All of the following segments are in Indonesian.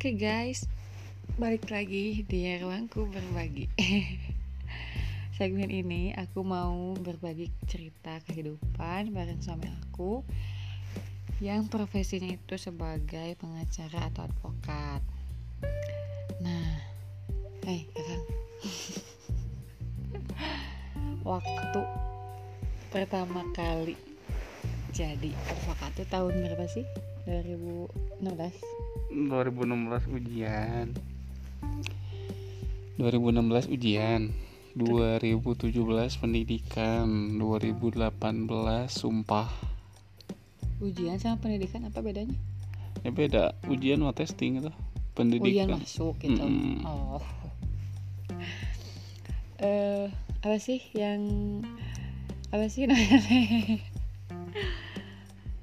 Oke guys, balik lagi di ruangku berbagi. Segmen ini aku mau berbagi cerita kehidupan bareng suami aku yang profesinya itu sebagai pengacara atau advokat. Nah, hei kakak, waktu pertama kali jadi advokat itu tahun berapa sih? 2016 2016 ujian. 2016 ujian. 2017 pendidikan. 2018 sumpah. Ujian sama pendidikan apa bedanya? Ya beda. Ujian mau testing itu. Pendidikan. Ujian masuk gitu. Mm -hmm. oh. Uh, apa sih yang apa sih namanya?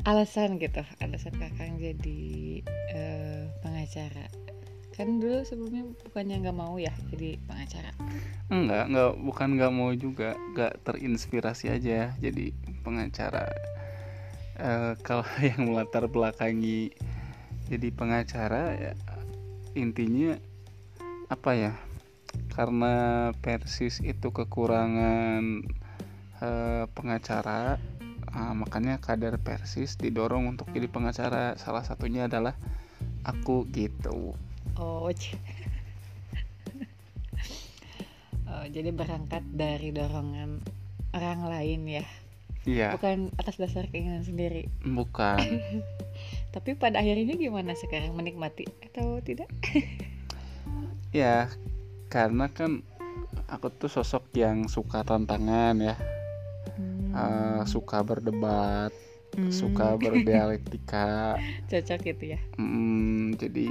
Alasan gitu. Alasan kakak jadi uh, pengacara. Kan dulu sebelumnya bukannya nggak mau ya jadi pengacara? Enggak enggak bukan nggak mau juga nggak terinspirasi aja jadi pengacara. Uh, kalau yang melatar belakangi jadi pengacara ya intinya apa ya? Karena persis itu kekurangan uh, pengacara Nah, makanya kader Persis didorong untuk jadi pengacara. Salah satunya adalah aku gitu. Oh, oh jadi berangkat dari dorongan orang lain ya. Iya. Bukan atas dasar keinginan sendiri. Bukan. Tapi pada akhirnya gimana sekarang menikmati atau tidak? ya, karena kan aku tuh sosok yang suka tantangan ya uh, suka berdebat hmm. suka berdialektika cocok gitu ya mm, jadi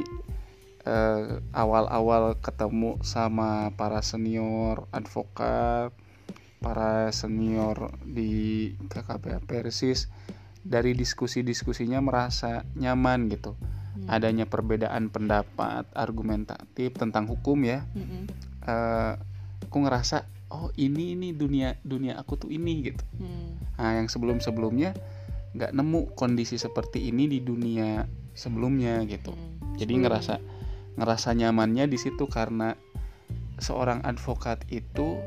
eh, awal-awal ketemu sama para senior advokat para senior di KKP Persis dari diskusi-diskusinya merasa nyaman gitu hmm. adanya perbedaan pendapat argumentatif tentang hukum ya hmm. uh, aku ngerasa oh ini ini dunia dunia aku tuh ini gitu hmm. nah yang sebelum sebelumnya nggak nemu kondisi seperti ini di dunia sebelumnya gitu hmm. jadi ngerasa ngerasa nyamannya di situ karena seorang advokat itu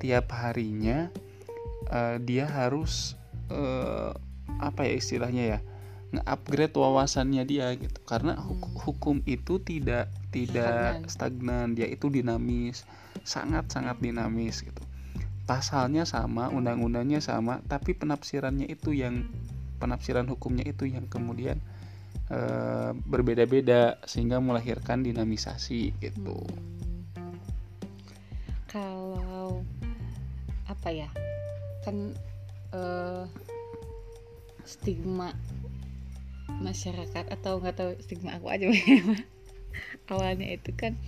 tiap harinya uh, dia harus uh, apa ya istilahnya ya nge-upgrade wawasannya dia gitu karena hmm. hukum itu tidak tidak stagnan. stagnan dia itu dinamis sangat sangat dinamis gitu pasalnya sama undang-undangnya sama tapi penafsirannya itu yang penafsiran hukumnya itu yang kemudian e, berbeda-beda sehingga melahirkan dinamisasi gitu. Hmm. kalau apa ya kan e, stigma masyarakat atau nggak tahu stigma aku aja. Awalnya itu kan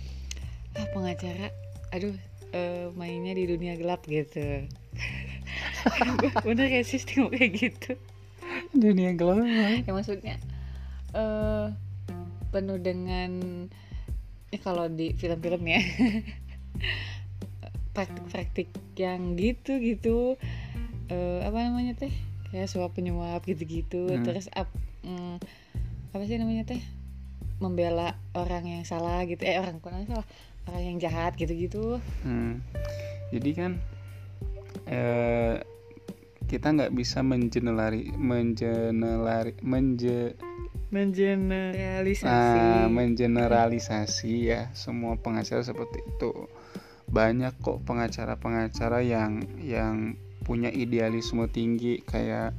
ah pengacara aduh uh, mainnya di dunia gelap gitu. Bener kayak sistem kayak gitu dunia gelap ya maksudnya uh, penuh dengan ya kalau di film-film ya praktik-praktik yang gitu gitu uh, apa namanya teh kayak suap penyuap gitu-gitu hmm. terus up, um, apa sih namanya teh membela orang yang salah gitu eh orang kurang salah orang yang jahat gitu-gitu hmm. jadi kan eh, kita nggak bisa menjenelari menjenelari menje mengeneralisasi nah, mengeneralisasi ya semua pengacara seperti itu. Banyak kok pengacara-pengacara yang yang punya idealisme tinggi kayak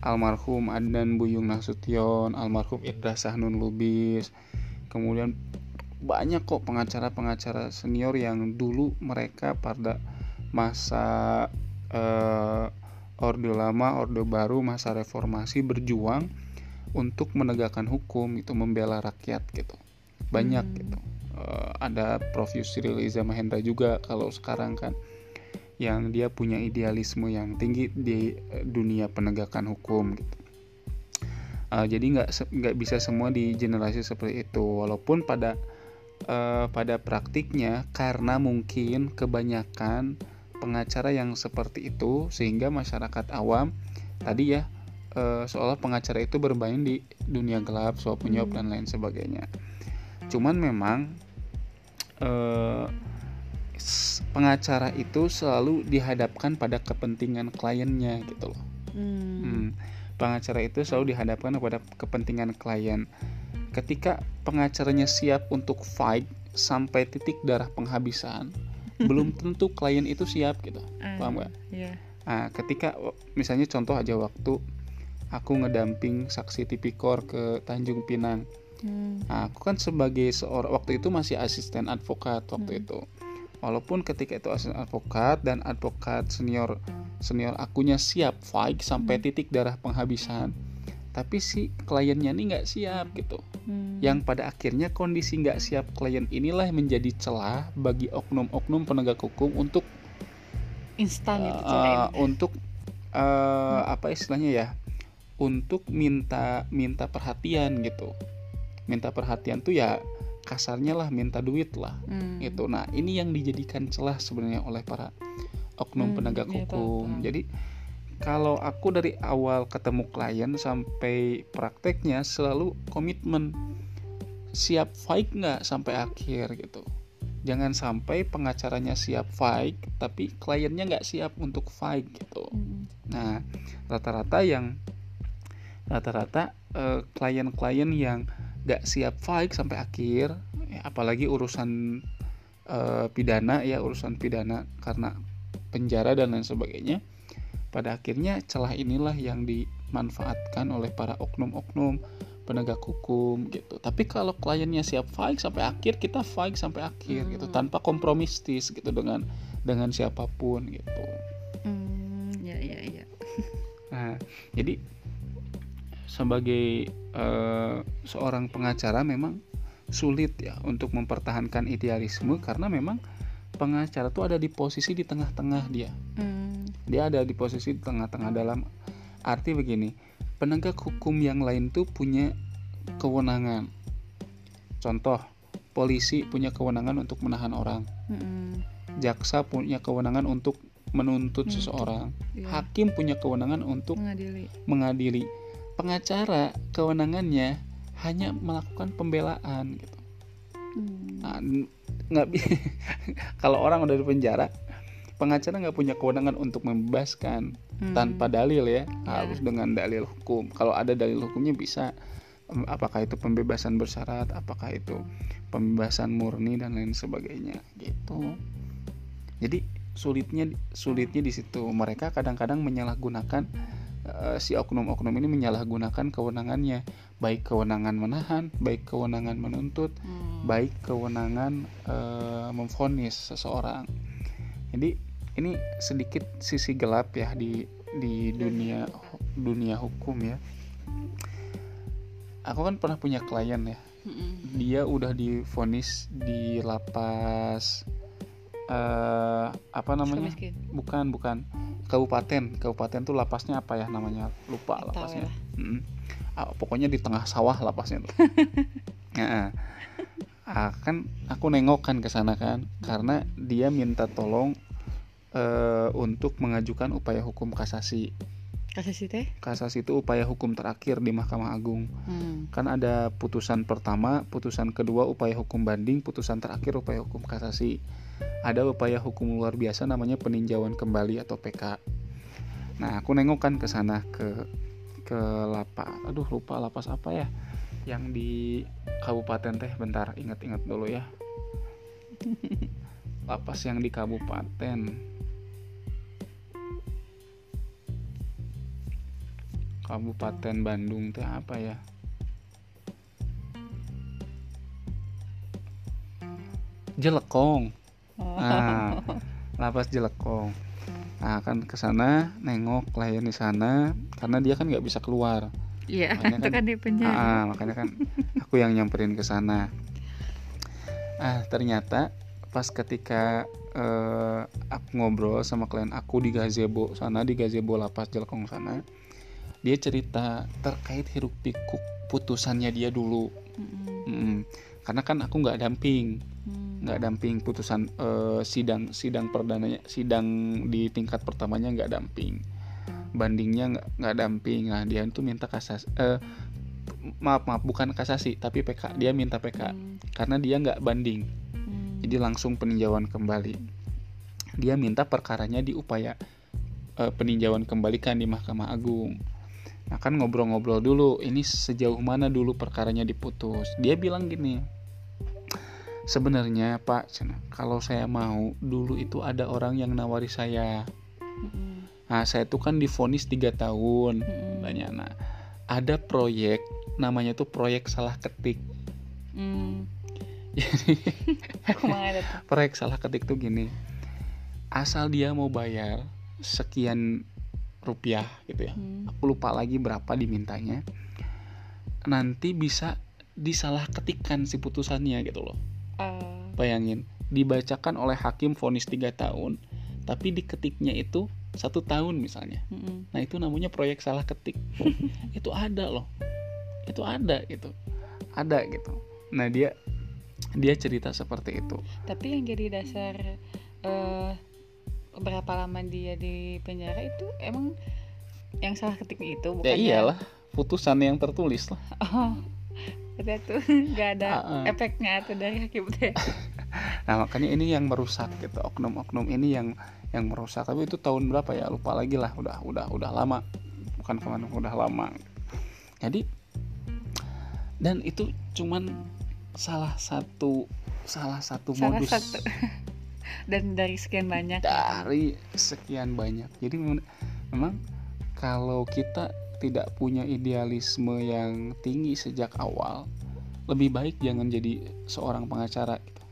almarhum Adnan Buyung Nasution, almarhum Irda Sahnun Lubis, kemudian banyak kok pengacara-pengacara senior yang dulu mereka pada masa uh, orde lama, orde baru, masa reformasi berjuang untuk menegakkan hukum itu membela rakyat gitu. Banyak hmm. gitu. Uh, ada Prof. Yusril Iza Mahendra juga kalau sekarang kan yang dia punya idealisme yang tinggi di eh, dunia penegakan hukum gitu. Uh, jadi nggak nggak bisa semua di generasi seperti itu. Walaupun pada uh, pada praktiknya karena mungkin kebanyakan pengacara yang seperti itu sehingga masyarakat awam tadi ya uh, seolah pengacara itu bermain di dunia gelap suap penyuap hmm. dan lain sebagainya cuman memang s- pengacara itu selalu dihadapkan pada kepentingan kliennya gitu loh Hmm. Hmm, pengacara itu selalu dihadapkan kepada kepentingan klien. Ketika pengacaranya siap untuk fight sampai titik darah penghabisan, belum tentu klien itu siap gitu. Ah, Paham nggak? Iya. Nah, ketika misalnya contoh aja waktu aku ngedamping saksi tipikor ke Tanjung Pinang. Hmm. Nah, aku kan sebagai seorang waktu itu masih asisten advokat waktu Hmm. itu. Walaupun ketika itu asisten advokat dan advokat senior senior akunya siap fight sampai Hmm. titik darah penghabisan, tapi si kliennya ini nggak siap gitu. Hmm. Yang pada akhirnya kondisi nggak siap klien inilah menjadi celah bagi oknum-oknum penegak hukum untuk instan uh, cerain. untuk uh, apa istilahnya ya untuk minta minta perhatian gitu minta perhatian tuh ya kasarnya lah minta duit lah Hmm. gitu nah ini yang dijadikan celah sebenarnya oleh para oknum Hmm, penegak iya, hukum jadi kalau aku dari awal ketemu klien sampai prakteknya selalu komitmen. Siap fight nggak sampai akhir gitu. Jangan sampai pengacaranya siap fight tapi kliennya nggak siap untuk fight gitu. Hmm. nah rata-rata yang rata-rata eh, klien-klien yang nggak siap fight sampai akhir ya, apalagi urusan eh, pidana ya urusan pidana karena penjara dan lain sebagainya pada akhirnya celah inilah yang dimanfaatkan oleh para oknum-oknum penegak hukum gitu tapi kalau kliennya siap fight sampai akhir kita fight sampai akhir gitu Hmm. tanpa kompromistis gitu dengan dengan siapa pun gitu Hmm, ya ya ya. Nah, jadi sebagai eh, seorang pengacara memang sulit ya untuk mempertahankan idealisme karena memang pengacara tuh ada di posisi di tengah-tengah dia. Hmm. Dia ada di posisi tengah-tengah dalam arti begini. Penegak hukum yang lain tuh punya kewenangan. Contoh, polisi punya kewenangan untuk menahan orang. Hmm. Jaksa punya kewenangan untuk menuntut Menuntut. seseorang. Iya. Hakim punya kewenangan untuk mengadili. mengadili. Pengacara kewenangannya hanya melakukan pembelaan gitu. Hmm. Nah, nggak kalau orang udah di penjara, pengacara nggak punya kewenangan untuk membebaskan Hmm. tanpa dalil ya, Ya. harus dengan dalil hukum. Kalau ada dalil hukumnya bisa, apakah itu pembebasan bersyarat, apakah itu pembebasan murni dan lain sebagainya gitu. Jadi sulitnya sulitnya di situ mereka kadang-kadang menyalahgunakan eh, si oknum-oknum ini menyalahgunakan kewenangannya baik kewenangan menahan baik kewenangan menuntut Hmm. baik kewenangan eh, memvonis seseorang jadi ini sedikit sisi gelap ya di di dunia dunia hukum ya. Aku kan pernah punya klien ya. Hmm. dia udah divonis di lapas eh apa namanya? bukan bukan. Kabupaten. Kabupaten tuh lapasnya apa ya namanya? Lupa lapasnya. ya. Mm. Ah, pokoknya di tengah sawah lapasnya tuh. Nah, ah, kan aku nengok kan ke sana kan karena dia minta tolong eh, untuk mengajukan upaya hukum kasasi Kasasi teh? kasasi itu upaya hukum terakhir di Mahkamah Agung Hmm. kan ada putusan pertama, putusan kedua upaya hukum banding, putusan terakhir upaya hukum kasasi. Ada upaya hukum luar biasa namanya peninjauan kembali atau PK. Nah, aku nengok kan ke sana ke ke lapas. Aduh, lupa lapas apa ya? Yang di kabupaten teh bentar, ingat-ingat dulu ya. Lapas yang di kabupaten. Kabupaten Bandung teh apa ya? Jelekong. Oh. Nah, lapas Jelekong. Nah, kan ke sana nengok klien di sana karena dia kan nggak bisa keluar. Iya, Makanya itu kan- kan di penjara. Ah, makanya kan aku yang nyamperin ke sana. Ah, ternyata pas ketika eh, aku ngobrol sama klien aku di gazebo sana di gazebo lapas Jelekong sana, dia cerita terkait hiruk pikuk putusannya dia dulu. Mm-mm. Mm, karena kan aku nggak damping, Hmm. nggak damping putusan eh, sidang sidang perdananya sidang di tingkat pertamanya nggak damping bandingnya nggak nggak damping nah dia itu minta kasas eh, maaf maaf bukan kasasi tapi PK dia minta PK Hmm. karena dia nggak banding Hmm. jadi langsung peninjauan kembali dia minta perkaranya diupaya eh, peninjauan kembalikan di Mahkamah Agung nah kan ngobrol-ngobrol dulu ini sejauh mana dulu perkaranya diputus. Dia bilang gini sebenarnya Pak kalau saya mau dulu itu ada orang yang nawari saya. Nah saya tuh kan difonis tiga tahun. Mm-mm. Tanya, nah ada proyek namanya tuh proyek salah ketik. Hmm. jadi proyek salah ketik tuh gini asal dia mau bayar sekian rupiah gitu ya. Hmm. aku lupa lagi berapa dimintanya. Nanti bisa disalah ketikkan si putusannya gitu loh. Ah. bayangin dibacakan oleh hakim vonis 3 tahun tapi diketiknya itu satu tahun misalnya. Mm-mm. nah itu namanya proyek salah ketik. Itu ada loh. Itu ada gitu. Ada gitu. Nah dia dia cerita seperti itu. Tapi yang jadi dasar eh berapa lama dia di penjara itu emang yang salah ketiknya itu bukan ya iyalah putusan yang tertulis lah Oh. Tuh nggak ada Ah, ah. efeknya tuh dari hakim teh. Nah makanya ini yang merusak gitu oknum-oknum ini yang yang merusak tapi itu tahun berapa ya lupa lagi lah udah udah udah lama bukan ke mana udah lama jadi dan itu cuman salah satu salah satu Salah modus satu. Dan dari sekian banyak. dari sekian banyak jadi mem- memang kalau kita tidak punya idealisme yang tinggi sejak awal lebih baik jangan jadi seorang pengacara gitu.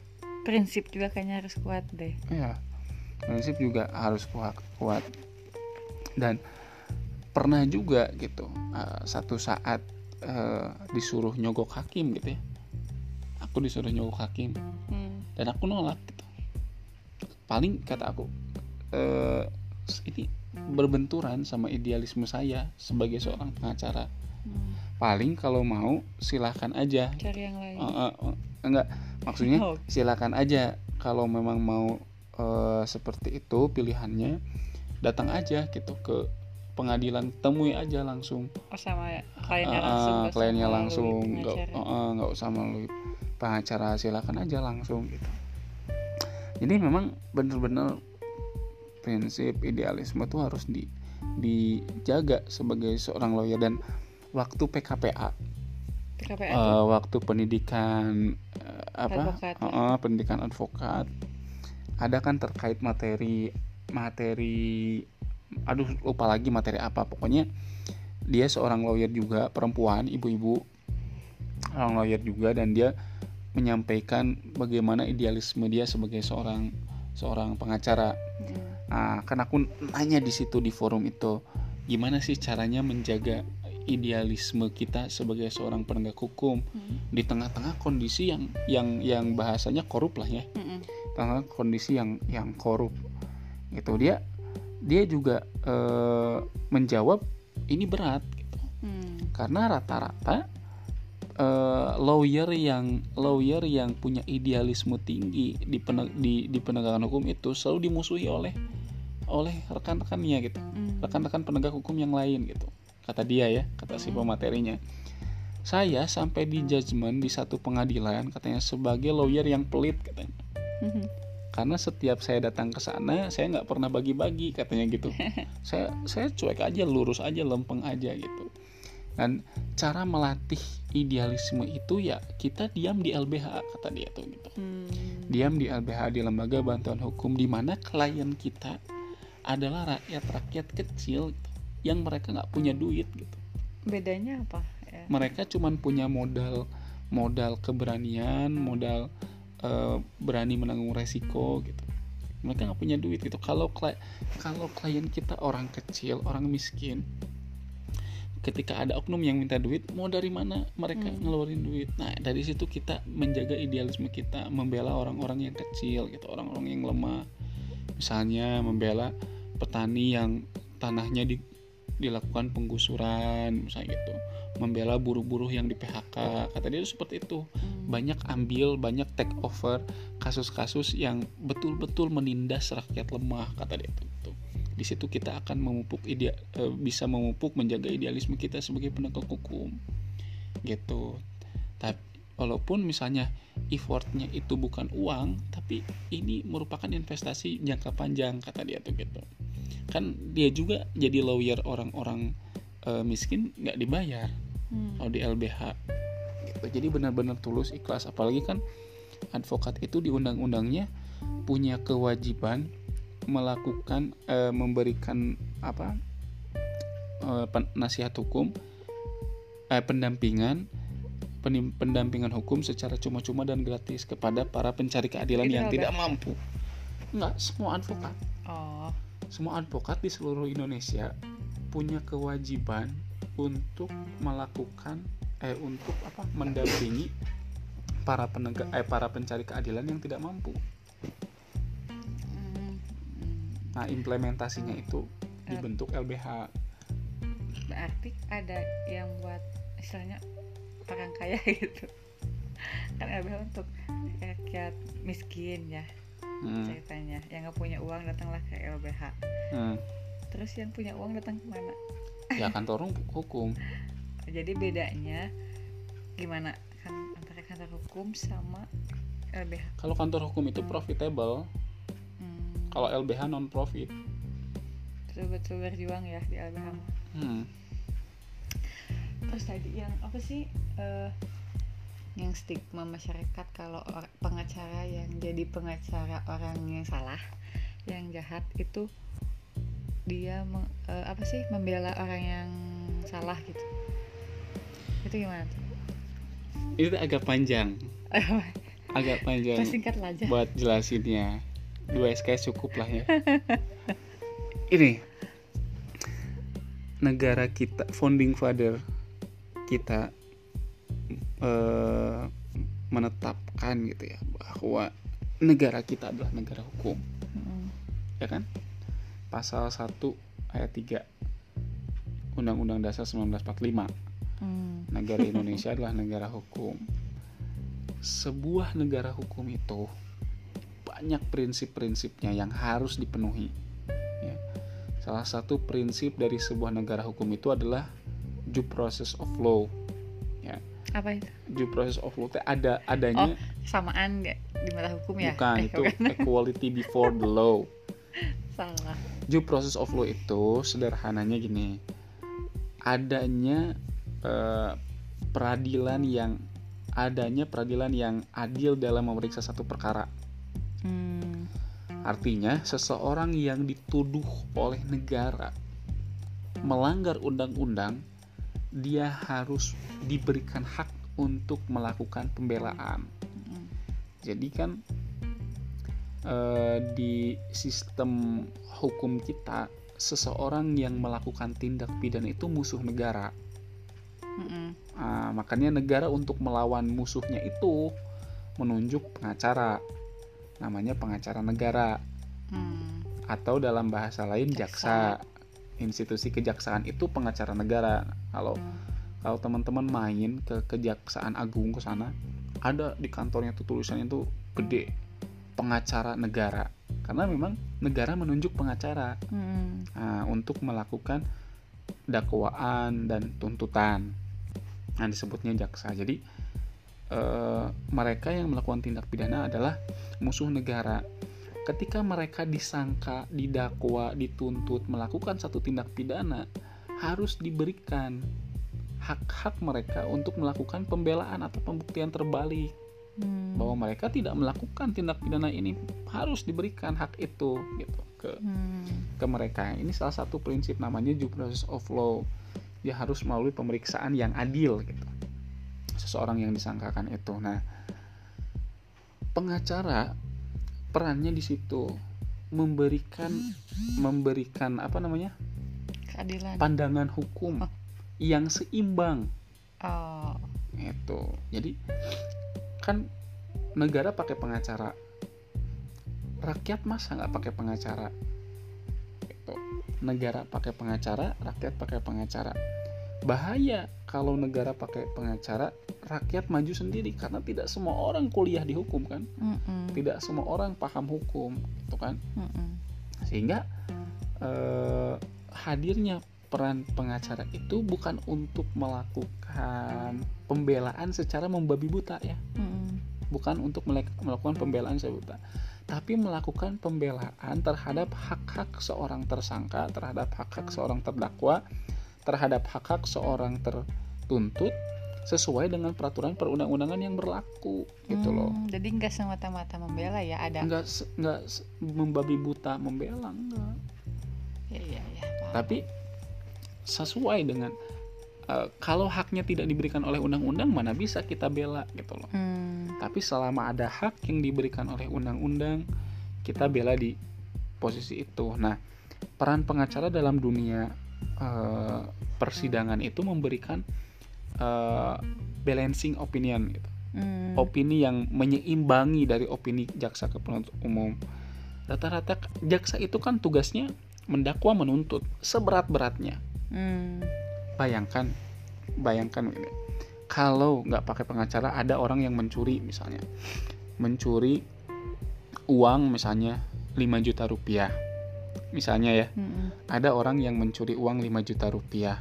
Prinsip juga kayaknya harus kuat deh. ya prinsip juga harus kuat kuat dan pernah juga gitu eh, satu saat eh, disuruh nyogok hakim gitu ya aku disuruh nyogok hakim Hmm. dan aku nolak gitu paling kata aku eh, ini berbenturan sama idealisme saya sebagai seorang pengacara Hmm. paling kalau mau silahkan aja Cari yang lain. Eh, eh, eh, enggak maksudnya Oh. silakan aja kalau memang mau eh, seperti itu pilihannya datang aja gitu ke pengadilan temui aja langsung Oh sama kliennya Ah, langsung. kliennya langsung nggak nggak usah melalui pengacara silakan aja langsung gitu jadi memang bener-bener prinsip idealisme tuh harus di dijaga sebagai seorang lawyer dan waktu PKPA PKPA eh, tuh. waktu pendidikan eh, apa Advokat. Eh, pendidikan advokat ada kan terkait materi materi aduh lupa lagi materi apa pokoknya dia seorang lawyer juga perempuan ibu-ibu orang lawyer juga dan dia menyampaikan bagaimana idealisme dia sebagai seorang seorang pengacara Hmm. Nah, kan aku nanya di situ di forum itu, gimana sih caranya menjaga idealisme kita sebagai seorang penegak hukum Hmm. di tengah-tengah kondisi yang yang yang bahasanya korup lah ya, Mm-mm. tengah kondisi yang yang korup. Itu dia dia juga eh, menjawab ini berat gitu. Hmm. Karena rata-rata eh, lawyer yang lawyer yang punya idealisme tinggi di, pene- di di penegakan hukum itu selalu dimusuhi oleh oleh rekan-rekannya gitu Hmm. rekan-rekan penegak hukum yang lain gitu kata dia ya kata si Hmm. pematerinya saya sampai di judgement di satu pengadilan katanya sebagai lawyer yang pelit katanya Mhm. karena setiap saya datang ke sana saya nggak pernah bagi-bagi katanya gitu saya saya cuek aja lurus aja lempeng aja gitu dan cara melatih idealisme itu ya kita diam di LBH kata dia tuh gitu Hmm. diam di LBH di lembaga bantuan hukum di mana klien kita adalah rakyat-rakyat kecil gitu, yang mereka nggak punya duit gitu Bedanya apa? Ya. mereka cuman punya modal modal keberanian modal eh, berani menanggung resiko gitu mereka nggak punya duit gitu kalau kli- kalau klien kita orang kecil orang miskin ketika ada oknum yang minta duit mau dari mana mereka Hmm. ngeluarin duit nah dari situ kita menjaga idealisme kita membela orang-orang yang kecil gitu orang-orang yang lemah misalnya membela petani yang tanahnya di- dilakukan penggusuran misalnya gitu membela buruh-buruh yang di PHK kata dia itu seperti itu Hmm. banyak ambil banyak take over kasus-kasus yang betul-betul menindas rakyat lemah kata dia itu. Di situ kita akan memupuk ide eh, bisa memupuk menjaga idealisme kita sebagai penegak hukum. Gitu. Tapi walaupun misalnya effortnya itu bukan uang tapi ini merupakan investasi jangka panjang kata dia tuh gitu. Kan dia juga jadi lawyer orang-orang uh, miskin nggak dibayar Hmm. kalau di LBH gitu. Jadi benar-benar tulus ikhlas. Apalagi kan advokat itu di undang-undangnya punya kewajiban melakukan eh, memberikan apa pen- nasihat hukum eh, pendampingan pendampingan hukum secara cuma-cuma dan gratis kepada para pencari keadilan Itu yang tidak mampu. Nggak semua advokat. Oh. Semua advokat di seluruh Indonesia punya kewajiban untuk melakukan eh untuk apa mendampingi para penegak eh para pencari keadilan yang tidak mampu. Nah, implementasinya itu dibentuk LBH. berarti ada yang buat istilahnya orang kaya gitu. Kan LBH untuk rakyat miskin ya Hmm, ceritanya. Yang nggak punya uang datanglah ke LBH hmm. terus yang punya uang datang ke mana? Ya kantor hukum. jadi bedanya gimana? Kan antara kantor hukum sama LBH Kalau kantor hukum itu profitable, hmm, kalau LBH non profit. betul-betul berjuang ya di LBH Hmm. terus tadi yang apa sih eh, yang stigma masyarakat kalau pengacara yang jadi pengacara orang yang salah yang jahat itu dia meng- eh, apa sih membela orang yang salah gitu itu gimana tuh? Itu agak panjang, agak panjang singkat aja buat jelasinnya. Dua SKS cukup lah ya. Ini negara kita, founding father kita eh, menetapkan gitu ya bahwa negara kita adalah negara hukum, Mm, ya kan? Pasal 1 ayat 3 Undang-Undang Dasar 1945 mm, negara Indonesia adalah negara hukum. Sebuah negara hukum itu banyak prinsip-prinsipnya yang harus dipenuhi. Ya. Salah satu prinsip dari sebuah negara hukum itu adalah due process of law. Ya, apa itu due process of law itu ada adanya samaan nggak di mata hukum ya bukan Eh, itu equality before the law. salah due process of law itu sederhananya gini adanya eh, peradilan yang adanya peradilan yang adil dalam memeriksa satu perkara artinya seseorang yang dituduh oleh negara melanggar undang-undang dia harus diberikan hak untuk melakukan pembelaan. Jadi kan eh, di sistem hukum kita seseorang yang melakukan tindak pidana itu musuh negara. Mm, makanya negara untuk melawan musuhnya itu menunjuk pengacara namanya pengacara negara. Hmm, atau dalam bahasa lain jaksa, institusi kejaksaan itu pengacara negara. Kalau hmm. kalau teman-teman main ke kejaksaan agung ke sana ada di kantornya tuh tulisannya tuh gede pengacara negara. Karena memang negara menunjuk pengacara. Hmm, nah, untuk melakukan dakwaan dan tuntutan. Nah disebutnya jaksa. Jadi eh, mereka yang melakukan tindak pidana adalah musuh negara ketika mereka disangka didakwa dituntut melakukan satu tindak pidana harus diberikan hak-hak mereka untuk melakukan pembelaan atau pembuktian terbalik hmm. bahwa mereka tidak melakukan tindak pidana ini harus diberikan hak itu gitu ke Hmm, ke mereka. Ini salah satu prinsip namanya due process of law. Dia harus melalui pemeriksaan yang adil gitu. Seseorang yang disangkakan itu. Nah, pengacara perannya di situ memberikan memberikan apa namanya? keadilan pandangan hukum yang seimbang oh itu. Jadi kan negara pakai pengacara. Rakyat masa nggak pakai pengacara? Gitu. Negara pakai pengacara, rakyat pakai pengacara. Bahaya kalau negara pakai pengacara, rakyat maju sendiri karena tidak semua orang kuliah di hukum kan, Mm-mm. tidak semua orang paham hukum, gitu kan. Mm-mm. Sehingga eh, hadirnya peran pengacara itu bukan untuk melakukan pembelaan secara membabi buta ya Mm-mm. bukan untuk melakukan pembelaan secara buta tapi melakukan pembelaan terhadap hak-hak seorang tersangka terhadap hak-hak seorang terdakwa terhadap hak-hak seorang tertuntut sesuai dengan peraturan perundang-undangan yang berlaku gitu loh. Hmm, jadi nggak semata-mata membela ya ada. Nggak nggak membabi buta membela enggak ya ya ya paham. tapi sesuai dengan eh, kalau haknya tidak diberikan oleh undang-undang mana bisa kita bela gitu loh. Hmm, tapi selama ada hak yang diberikan oleh undang-undang kita bela di posisi itu. Nah peran pengacara dalam dunia eh, persidangan itu memberikan eh, balancing opinion gitu hmm, opini yang menyeimbangi dari opini jaksa ke penuntut umum. Rata-rata jaksa itu kan tugasnya mendakwa menuntut seberat-beratnya. hmm, Bayangkan, bayangkan ini. Kalau nggak pakai pengacara ada orang yang mencuri misalnya, mencuri uang misalnya 5 juta rupiah. Misalnya ya, mm-mm. ada orang yang mencuri uang 5 juta rupiah.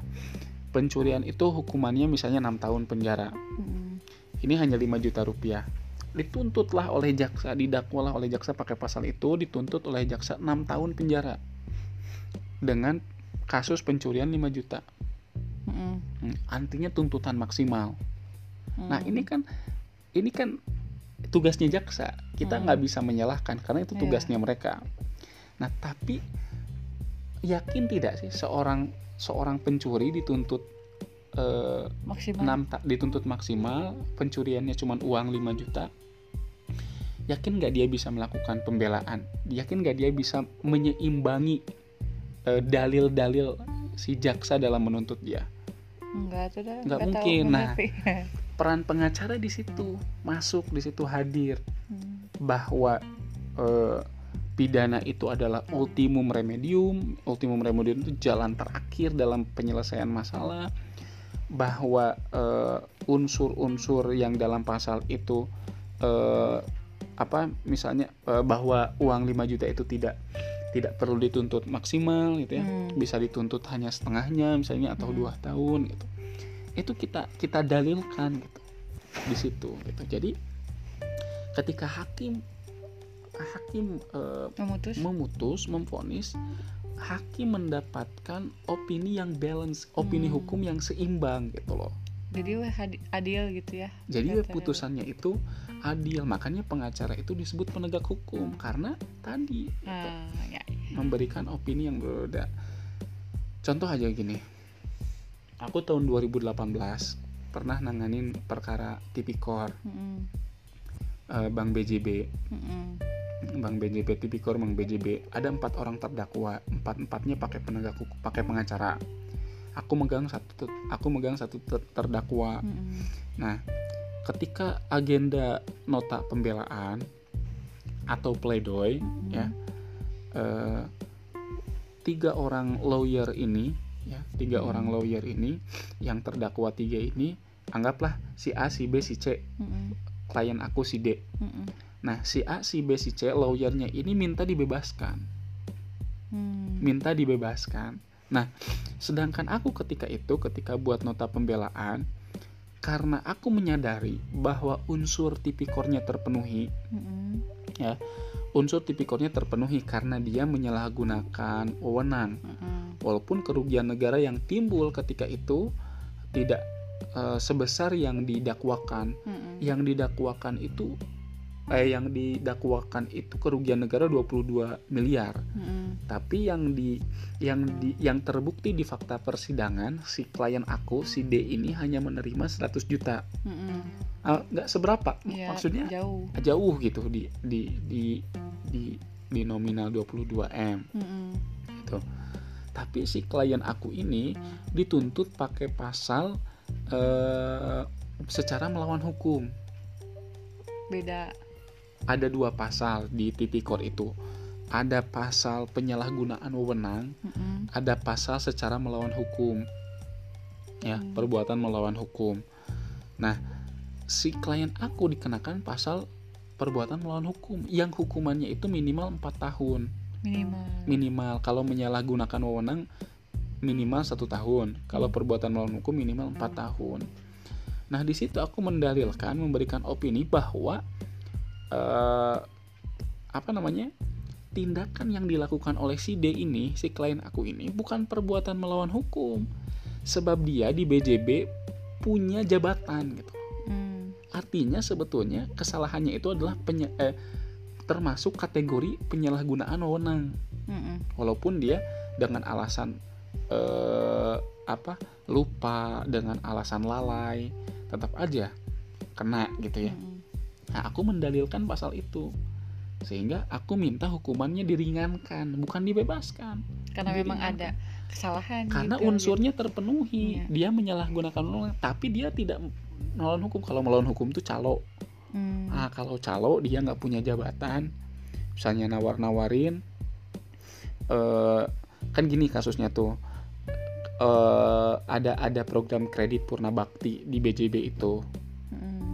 Pencurian itu hukumannya misalnya 6 tahun penjara Mm-mm. ini hanya 5 juta rupiah dituntutlah oleh jaksa didakwalah oleh jaksa pakai pasal itu dituntut oleh jaksa 6 tahun penjara dengan kasus pencurian 5 juta. Hmm, artinya tuntutan maksimal nah Mm. ini kan ini kan tugasnya jaksa kita Hmm. nggak bisa menyalahkan karena itu Iya. tugasnya mereka nah tapi yakin tidak sih seorang seorang pencuri dituntut eh, maksimal 6 ta- dituntut maksimal pencuriannya cuma uang 5 juta yakin nggak dia bisa melakukan pembelaan yakin nggak dia bisa menyeimbangi eh, dalil-dalil si jaksa dalam menuntut dia Enggak tuh dah. Nggak tahu mungkin, nah. peran pengacara di situ masuk di situ hadir Hmm. bahwa eh, pidana itu adalah ultimum remedium. Ultimum remedium itu jalan terakhir dalam penyelesaian masalah. Bahwa eh, unsur-unsur yang dalam pasal itu eh, apa misalnya eh, bahwa uang 5 juta itu tidak tidak perlu dituntut maksimal gitu ya. Hmm. bisa dituntut hanya setengahnya misalnya atau Hmm. dua tahun gitu. Itu kita kita dalilkan gitu di situ gitu. Jadi ketika hakim hakim eh, memutus memutus memvonis hakim mendapatkan opini yang balance opini Hmm. hukum yang seimbang gitu loh jadi adil gitu ya jadi putusannya itu adil makanya pengacara itu disebut penegak hukum karena tadi gitu, Ah, ya, ya. memberikan opini yang berbeda contoh aja gini aku tahun 2018 pernah nanganin perkara tipikor Mm-mm. Eh, Bank BJB Mm-mm. Bank BJB tipikor Bank BJB ada empat orang terdakwa empat empatnya pakai penegak hukum pakai pengacara aku megang satu aku megang satu ter- terdakwa Mm-mm. nah ketika agenda nota pembelaan atau pledoi Mm-mm. ya eh, tiga orang lawyer ini ya tiga Hmm. orang lawyer ini yang terdakwa tiga ini anggaplah si A si B si C Mm-mm. Klien aku si D Mm-mm. nah si A si B si C lawyernya ini minta dibebaskan Hmm. minta dibebaskan nah sedangkan aku ketika itu ketika buat nota pembelaan karena aku menyadari bahwa unsur tipikornya terpenuhi Mm-mm. unsur tipikornya terpenuhi karena dia menyalahgunakan wewenang Mm-mm. walaupun kerugian negara yang timbul ketika itu tidak eh, sebesar yang didakwakan Mm-mm. yang didakwakan itu eh yang didakwakan itu kerugian negara 22 miliar Mm-mm. tapi yang di yang di yang terbukti di fakta persidangan si klien aku si D ini hanya menerima 100 juta Mm-mm. Ah, nggak seberapa Ya, maksudnya jauh jauh gitu di di di di, di nominal 22 m Mm-mm. gitu. Tapi si klien aku ini dituntut pakai pasal eh, secara melawan hukum. beda Ada dua pasal di tipikor itu. Ada pasal penyalahgunaan wewenang, Mm-mm. ada pasal secara melawan hukum. Ya, Hmm. perbuatan melawan hukum. Nah, si klien aku dikenakan pasal perbuatan melawan hukum yang hukumannya itu minimal 4 tahun. minimal Minimal kalau menyalahgunakan wewenang minimal satu tahun. Kalau perbuatan melawan hukum minimal empat tahun. Nah di situ aku mendalilkan memberikan opini bahwa eh, apa namanya tindakan yang dilakukan oleh si D ini si klien aku ini bukan perbuatan melawan hukum. Sebab dia di BJB punya jabatan gitu. Hmm. artinya sebetulnya kesalahannya itu adalah penye- eh, termasuk kategori penyalahgunaan wewenang. Mm-mm. walaupun dia dengan alasan eh, apa lupa dengan alasan lalai tetap aja kena gitu ya nah aku mendalilkan pasal itu sehingga aku minta hukumannya diringankan bukan dibebaskan Karena memang ada kesalahan. karena gitu, unsurnya terpenuhi Iya. dia menyalahgunakan undang tapi dia tidak melawan hukum kalau melawan hukum itu calo gitu. Hmm. Nah, kalau calo dia nggak punya jabatan, misalnya nawar-nawarin, eh kan gini kasusnya tuh, eh ada ada program kredit Purna Bakti di BJB itu.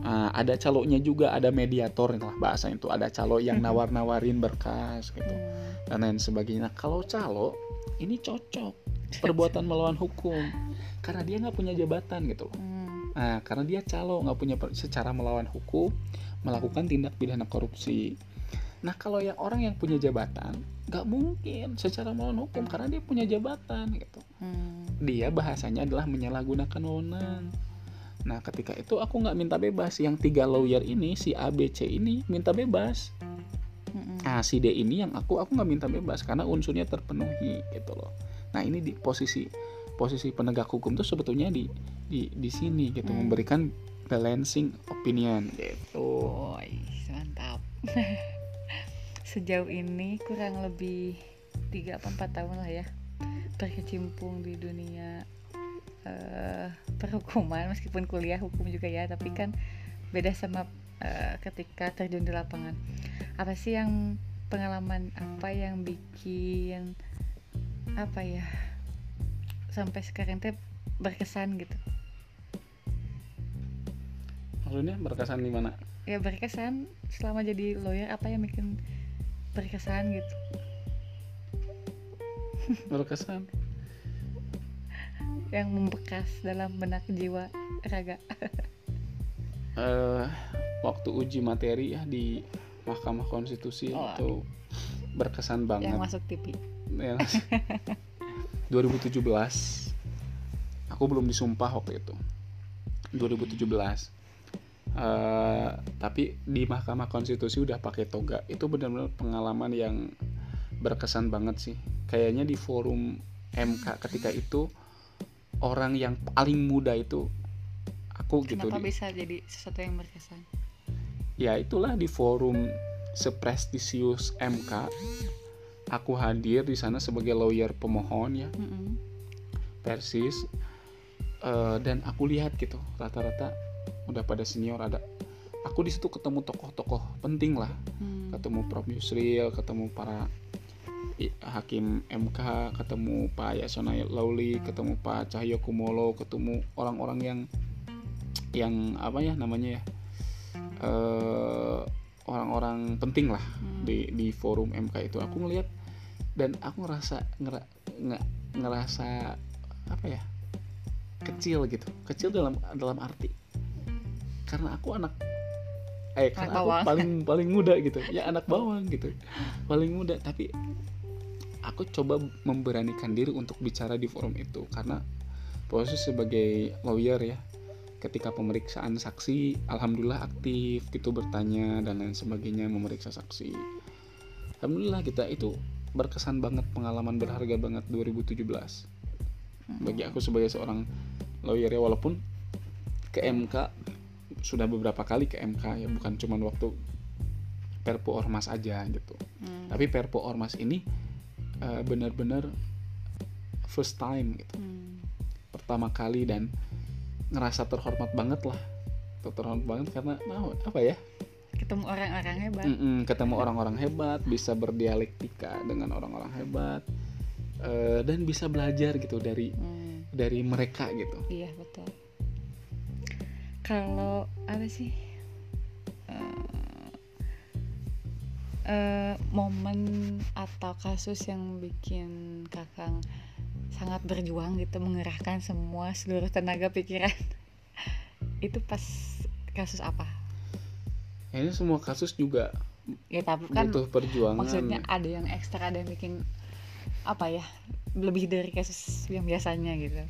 Nah, ada calonya juga, ada mediator lah bahasa itu, ada calo yang nawar-nawarin berkas gitu Hmm. dan lain sebagainya. Nah, kalau calo ini cocok perbuatan melawan hukum karena dia nggak punya jabatan gitu loh. Hmm. Nah, karena dia calo nggak punya secara melawan hukum melakukan tindak pidana korupsi. Nah, kalau yang orang yang punya jabatan nggak mungkin secara melawan hukum karena dia punya jabatan gitu. Hmm. Dia bahasanya adalah menyalahgunakan wewenang. Nah, ketika itu aku nggak minta bebas. Yang tiga lawyer ini si A, B, C ini minta bebas. Mm-mm. Nah, si D ini yang aku aku nggak minta bebas karena unsurnya terpenuhi gitu loh. Nah, ini di posisi posisi penegak hukum tuh sebetulnya di di di sini gitu Hmm. memberikan balancing opinion gitu. Woi, mantap. Sejauh ini kurang lebih 3 apa 4 tahun lah ya berkecimpung di dunia eh, perhukuman meskipun kuliah hukum juga ya, tapi kan beda sama eh, ketika terjun di lapangan. Apa sih yang pengalaman apa yang bikin apa ya sampai sekarang teh berkesan gitu? Maksudnya berkesan di mana? ya berkesan selama jadi lawyer apa yang bikin berkesan gitu Berkesan. yang membekas dalam benak jiwa raga eh waktu uji materi ya di Mahkamah Konstitusi Oh. itu berkesan banget. yang masuk TV Ya. 2017 aku belum disumpah waktu itu 2017 Eh, tapi di Mahkamah Konstitusi udah pakai toga. Itu benar-benar pengalaman yang berkesan banget sih. Kayaknya di forum MK ketika itu orang yang paling muda itu aku gitu kenapa di- bisa jadi sesuatu yang berkesan? Ya itulah di forum seprestisius MK aku hadir di sana sebagai lawyer pemohon ya. Mm-mm. persis. Eh, dan aku lihat gitu rata-rata udah pada senior ada. Aku di situ ketemu tokoh-tokoh penting lah. Hmm. ketemu Prof. Yusril ketemu para hakim MK ketemu Pak Yasona Lauli ketemu Pak Cahyo Kumolo ketemu orang-orang yang yang apa ya namanya ya eh, orang-orang penting lah Hmm. di di forum MK itu. Aku ngelihat dan aku ngerasa ngera, nge- ngerasa apa ya kecil gitu. Kecil dalam dalam arti karena aku anak eh karena aku bawang. paling paling muda gitu. Ya anak bawang gitu. Paling muda tapi aku coba memberanikan diri untuk bicara di forum itu karena posisi sebagai lawyer ya ketika pemeriksaan saksi alhamdulillah aktif gitu bertanya dan lain sebagainya memeriksa saksi. Alhamdulillah kita itu berkesan banget pengalaman berharga banget 2017 bagi aku sebagai seorang lawyer ya walaupun ke MK sudah beberapa kali ke MK ya bukan cuma waktu Perpu Ormas aja gitu. Hmm. tapi Perpu Ormas ini eh, benar-benar first time gitu. Hmm. pertama kali dan ngerasa terhormat banget lah. Terhormat banget karena nah, apa ya? Ketemu orang-orang hebat. Mm-mm, ketemu orang-orang hebat bisa berdialektika dengan orang-orang hebat eh, dan bisa belajar gitu dari Hmm. dari mereka gitu. Iya betul kalau apa sih? Eh, eh, momen atau kasus yang bikin kakang sangat berjuang gitu mengerahkan semua seluruh tenaga pikiran itu pas kasus apa? Ini semua kasus juga ya tapi kan butuh perjuangan. maksudnya ada yang ekstra ada yang bikin apa ya lebih dari kasus yang biasanya gitu.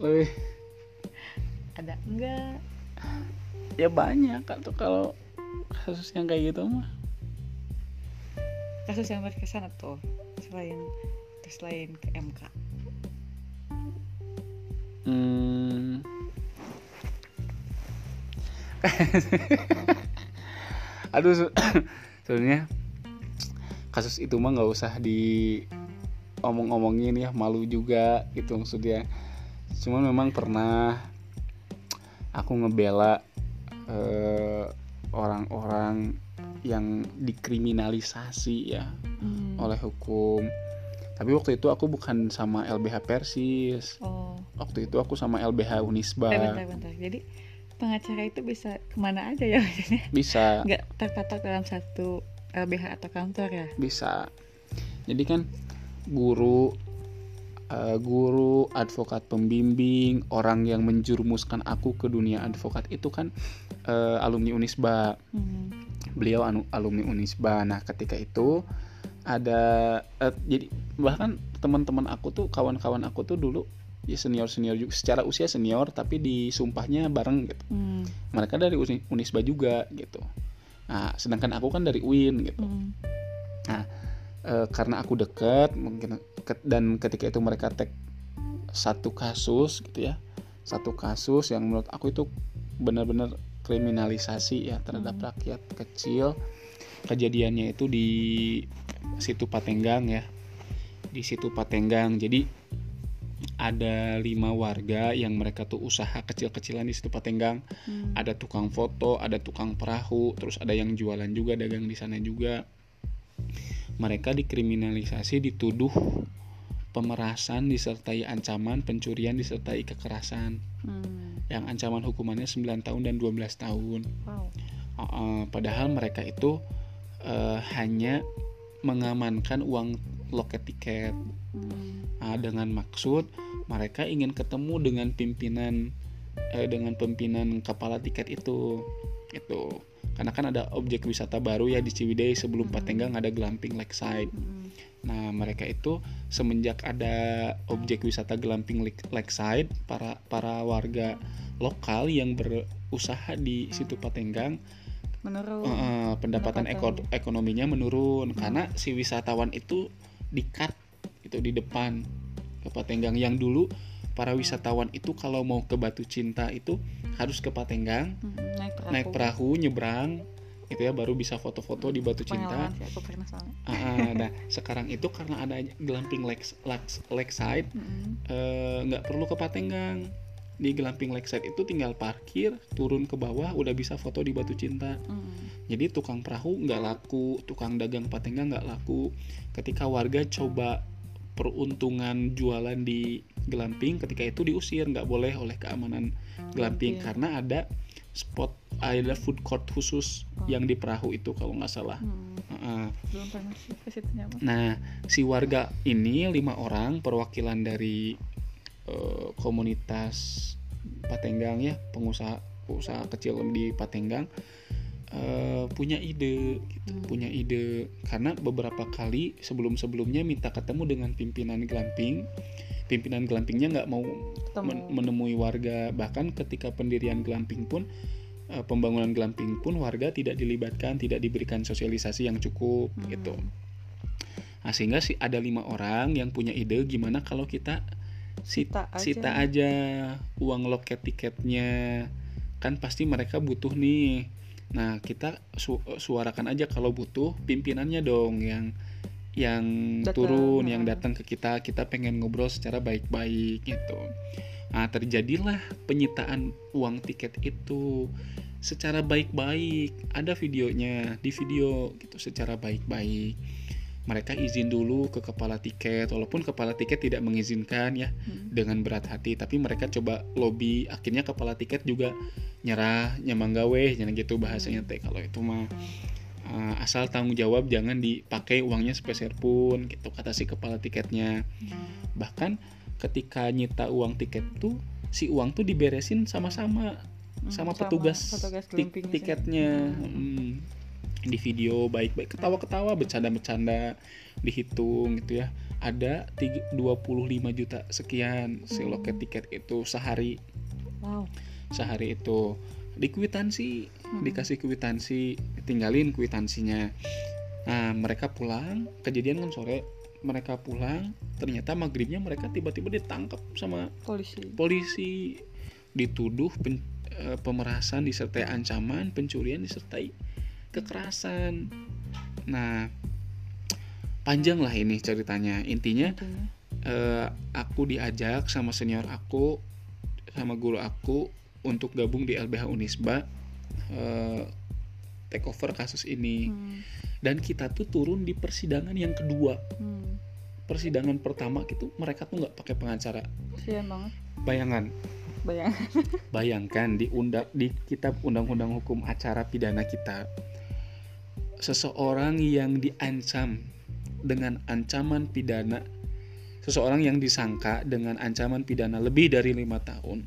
Lebih ada? Enggak. Ya banyak atau kalau kasus yang kayak gitu mah. Kasus yang berkesan atau selain selain ke MK hmm. aduh se- sebenarnya kasus itu mah nggak usah di omong-omongin ya malu juga gitu maksudnya. Cuman memang pernah aku ngebela eh, orang-orang yang dikriminalisasi ya Hmm. oleh hukum. Tapi waktu itu aku bukan sama LBH Persis. Oh. Waktu itu aku sama LBH Unisba. Eh, bentar bentar. Jadi pengacara itu bisa ke mana aja ya? Maksudnya bisa. Nggak terpatok dalam satu LBH atau kantor ya? Bisa. Jadi kan guru eh, guru advokat pembimbing orang yang menjurumuskan aku ke dunia advokat itu kan eh, alumni Unisba Hmm. beliau anu, alumni Unisba nah ketika itu ada eh, jadi bahkan teman-teman aku tuh kawan-kawan aku tuh dulu ya senior senior juga secara usia senior tapi disumpahnya bareng gitu Hmm. mereka dari Uni- Unisba juga gitu nah sedangkan aku kan dari UIN gitu Hmm. Eh, karena aku deket mungkin ke- dan ketika itu mereka tag satu kasus gitu ya satu kasus yang menurut aku itu benar-benar kriminalisasi ya terhadap Hmm. rakyat kecil kejadiannya itu di situ Patenggang ya di situ Patenggang jadi ada lima warga yang mereka tuh usaha kecil-kecilan di situ Patenggang Hmm. ada tukang foto, ada tukang perahu, terus ada yang jualan juga, dagang di sana juga. Mereka dikriminalisasi, dituduh pemerasan disertai ancaman, pencurian disertai kekerasan. Hmm. Yang ancaman hukumannya 9 tahun dan 12 tahun. wow Uh, uh, padahal mereka itu uh, hanya mengamankan uang loket tiket Hmm. Nah, dengan maksud mereka ingin ketemu dengan pimpinan eh, dengan pimpinan kepala tiket itu itu karena kan ada objek wisata baru ya di Ciwidey sebelum. Patenggang ada glamping lakeside nah mereka itu semenjak ada objek wisata glamping lake- lakeside para para warga lokal yang berusaha di situ Patenggang menurun eh, pendapatan eko- pendapatan. ekonominya menurun Hmm. karena si wisatawan itu di-cut itu di depan ke Patenggang yang dulu para wisatawan itu kalau mau ke Batu Cinta itu harus ke Patenggang Hmm, naik perahu naik perahu nyebrang itu ya baru bisa foto-foto di Batu Cinta sih aku pernah soalnya Ah, ah, nah sekarang itu karena ada glamping lakes, lakes, lakeside Hmm. eh, nggak perlu ke Patenggang di glamping lakeside itu tinggal parkir turun ke bawah udah bisa foto di Batu Cinta Hmm. jadi tukang perahu nggak laku, tukang dagang patenggang nggak laku. Ketika warga coba peruntungan jualan di glamping, ketika itu diusir nggak boleh oleh keamanan glamping Glamping. karena ada spot ada food court khusus Oh. yang di perahu itu kalau nggak salah. Hmm. Heeh. belum pernah sih ke situ Bang. Nah, si warga ini lima orang perwakilan dari eh, komunitas Patenggang ya, pengusaha pengusaha kecil di Patenggang eh, punya ide, gitu, Hmm. punya ide karena beberapa kali sebelum-sebelumnya minta ketemu dengan pimpinan glamping, pimpinan glampingnya nggak mau ketemu men- menemui warga bahkan ketika pendirian glamping pun eh, pembangunan glamping pun warga tidak dilibatkan tidak diberikan sosialisasi yang cukup Hmm. gitu nah, sehingga sih ada lima orang yang punya ide gimana kalau kita sit- Sita aja. sita aja uang loket tiketnya kan pasti mereka butuh nih nah kita su- suarakan aja kalau butuh pimpinannya dong yang yang Datang, turun yang datang ke kita. Kita pengen ngobrol secara baik-baik gitu. Nah terjadilah penyitaan uang tiket itu secara baik-baik. Ada videonya di video gitu secara baik-baik mereka izin dulu ke kepala tiket walaupun kepala tiket tidak mengizinkan ya Hmm. dengan berat hati. Tapi mereka coba lobby akhirnya kepala tiket juga nyerah nyamang gawe jangan gitu bahasanya teh. Kalau itu mah Eh, asal tanggung jawab jangan dipakai uangnya sepeser pun gitu kata si kepala tiketnya. Bahkan ketika nyita uang tiket tuh si uang tuh diberesin sama-sama Hmm, sama sama petugas, petugas tik- tiketnya. Hmm. Di video baik-baik ketawa-ketawa bercanda-bercanda dihitung gitu ya. Ada tiga- 25 juta sekian si Hmm. loket tiket itu sehari. Wow. Sehari itu. Di kwitansi dikasih kwitansi tinggalin kwitansinya. Nah mereka pulang kejadian kan sore mereka pulang ternyata maghribnya mereka tiba-tiba ditangkap sama polisi. polisi. Dituduh pen- eh, pemerasan disertai ancaman pencurian disertai kekerasan. Nah panjang lah ini ceritanya. Intinya eh, aku diajak sama senior aku sama guru aku untuk gabung di LBH Unisba eh, take over kasus ini. Hmm, dan kita tuh turun di persidangan yang kedua. Hmm. persidangan pertama itu mereka tuh nggak pakai pengacara. Kasian banget. Bayangan. Bayang bayangkan di undang di kitab undang-undang hukum acara pidana kita seseorang yang diancam dengan ancaman pidana seseorang yang disangka dengan ancaman pidana lebih dari lima tahun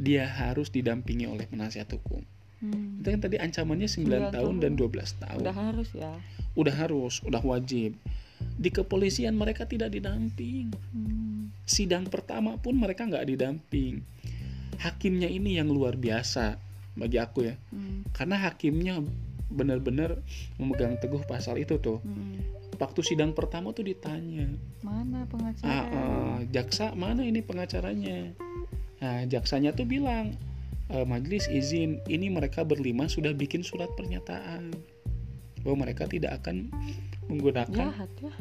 dia harus didampingi oleh penasihat hukum. Hmm, itu kan tadi ancamannya 9 Sembilan tahun dan tahun. 12 tahun. Udah harus ya. Udah harus udah wajib. Di kepolisian mereka tidak didamping. Hmm, sidang pertama pun mereka nggak didamping. Hakimnya ini yang luar biasa bagi aku ya. Hmm, karena hakimnya benar-benar memegang teguh pasal itu tuh. Hmm. waktu sidang pertama tuh ditanya mana pengacara? Ah, ah, jaksa mana ini pengacaranya? Nah jaksanya tuh bilang "E, majelis izin ini mereka berlima sudah bikin surat pernyataan bahwa mereka tidak akan menggunakan jahat ya.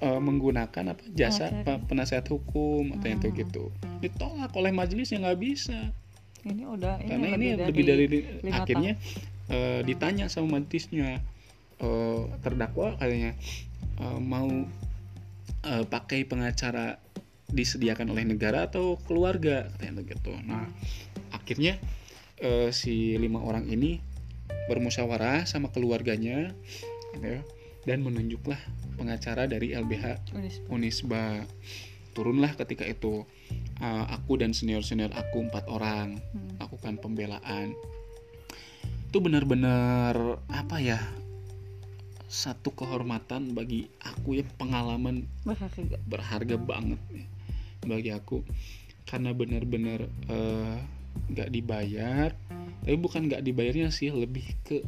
Eh, menggunakan apa jasa penasihat hukum atau yang tuh Hmm. gitu. Ditolak oleh majelis yang nggak bisa. Ini udah ini karena ini lebih dari, lima akhirnya eh, ditanya sama majelisnya eh, terdakwa katanya eh, mau eh, pakai pengacara disediakan oleh negara atau keluarga? Katanya gitu. Nah akhirnya eh, si lima orang ini bermusyawarah sama keluarganya gitu ya, dan menunjuklah pengacara dari LBH Unis. Unisba. Turunlah ketika itu Uh, aku dan senior senior aku empat orang. Hmm. lakukan pembelaan itu benar-benar apa ya satu kehormatan bagi aku ya pengalaman berharga berharga banget nih bagi aku karena benar-benar eh, nggak dibayar tapi bukan nggak dibayarnya sih lebih ke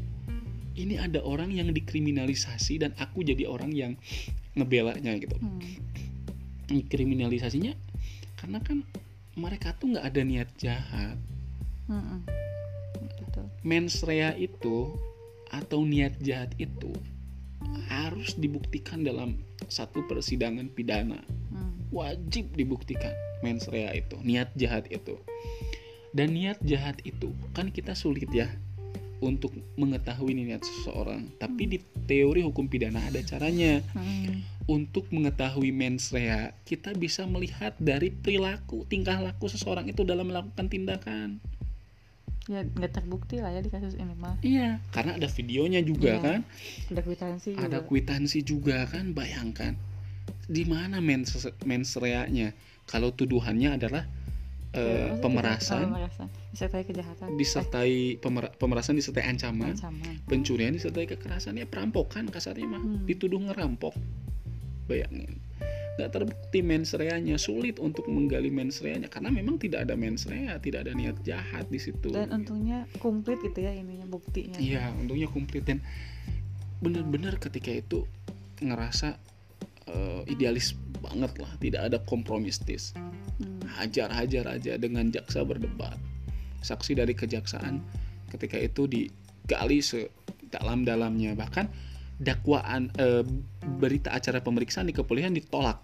ini ada orang yang dikriminalisasi dan aku jadi orang yang ngebelanya gitu Hmm. kriminalisasinya karena kan mereka tuh nggak ada niat jahat Hmm. Mens rea itu atau niat jahat itu harus dibuktikan dalam satu persidangan pidana. Hmm. wajib dibuktikan mens rea itu niat jahat itu. Dan niat jahat itu kan kita sulit ya untuk mengetahui niat seseorang. Tapi di teori hukum pidana ada caranya. Hmm. untuk mengetahui mens rea kita bisa melihat dari perilaku tingkah laku seseorang itu dalam melakukan tindakan ya nggak terbukti lah ya di kasus ini mah iya karena ada videonya juga Iya. kan. Ada kwitansi juga. Ada kwitansi juga kan bayangkan. Di mana mens mens rea-nya kalau tuduhannya adalah Ya, maksudnya pemerasan. pemerasan. Disertai kejahatan. Disertai pemera- pemerasan disertai ancaman. Ancaman. Pencurian disertai kekerasan. Ya perampokan kasarnya mah. Hmm. dituduh ngerampok. Bayangin nggak terbukti mens rea-nya. Sulit untuk menggali mens rea-nya karena memang tidak ada mens rea tidak ada niat jahat di situ. Dan untungnya komplit gitu ya ininya buktinya. Iya untungnya komplit. Dan bener-bener ketika itu ngerasa eh, idealis banget lah tidak ada kompromistis. Hmm. hajar-hajar aja dengan jaksa berdebat. Saksi dari kejaksaan ketika itu digali sedalam-dalamnya bahkan dakwaan eh, berita acara pemeriksaan di kepolisian ditolak.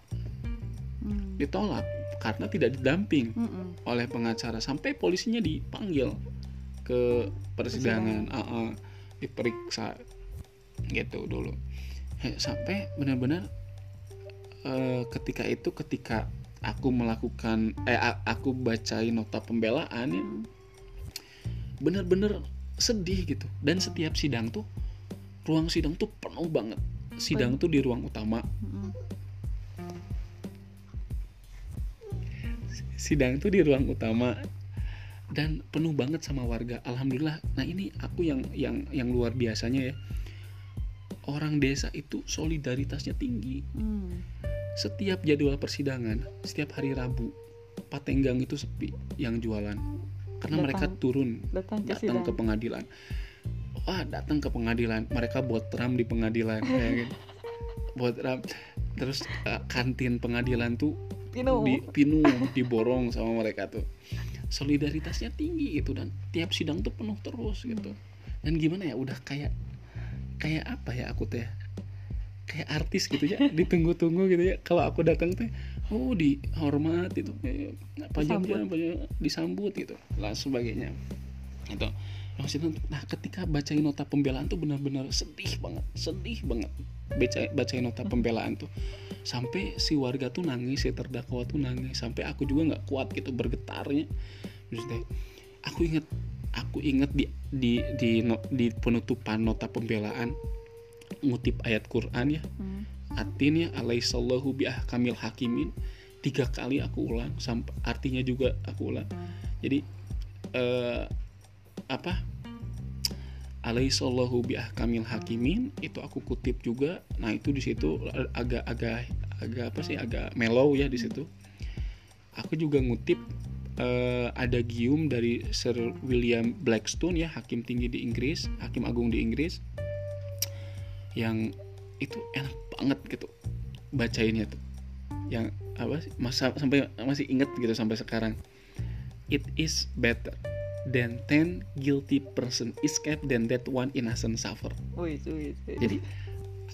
Hmm. ditolak karena tidak didamping Hmm-mm. oleh pengacara. Sampai polisinya dipanggil ke persidangan. Ah, ah, diperiksa gitu dulu. Sampai benar-benar eh, ketika itu ketika aku melakukan eh aku bacain nota pembelaan ya bener-bener sedih gitu. Dan setiap sidang tuh ruang sidang tuh penuh banget. Sidang tuh di ruang utama. Mm-mm. sidang tuh di ruang utama. Dan penuh banget sama warga. Alhamdulillah. Nah ini aku yang yang yang luar biasanya ya. Orang desa itu solidaritasnya tinggi. Hmm. setiap jadwal persidangan setiap hari Rabu Patenggang itu sepi yang jualan. Karena Datang- mereka turun datang ke datang sidang. ke pengadilan wah datang ke pengadilan. Mereka buat ram di pengadilan bayangin. buat ram terus eh, kantin pengadilan tuh Pino. di pinu diborong sama mereka tuh. Solidaritasnya tinggi gitu dan tiap sidang tuh penuh terus gitu. Dan gimana ya udah kayak kayak apa ya aku teh? Kayak artis gitu ya ditunggu-tunggu gitu ya. Kalau aku datang teh oh dihormat itu eh, apa jam ya, disambut gitu lah sebagainya. Itu nah ketika bacain nota pembelaan tuh benar-benar sedih banget sedih banget. Baca bacain nota pembelaan tuh. Sampai si warga tuh nangis si terdakwa tuh nangis. Sampai aku juga nggak kuat gitu bergetarnya. Maksudnya aku inget aku inget di di di no- di penutupan nota pembelaan ngutip ayat Quran ya. Hmm. atin ya alaihissallahu bi ahkamil hakimin. Tiga kali aku ulang sampai artinya juga aku ulang. Jadi eh, apa? Alaihissallahu bi ahkamil hakimin itu aku kutip juga. Nah itu di situ agak agak agak apa sih agak mellow ya di situ. Aku juga ngutip eh, ada gium dari Sir William Blackstone ya hakim tinggi di Inggris hakim agung di Inggris yang itu enak banget gitu bacainnya tuh. Yang apa sih masa sampai masih inget gitu sampai sekarang. It is better than 10 guilty person escape than that one innocent suffer Wih, wih, wih. jadi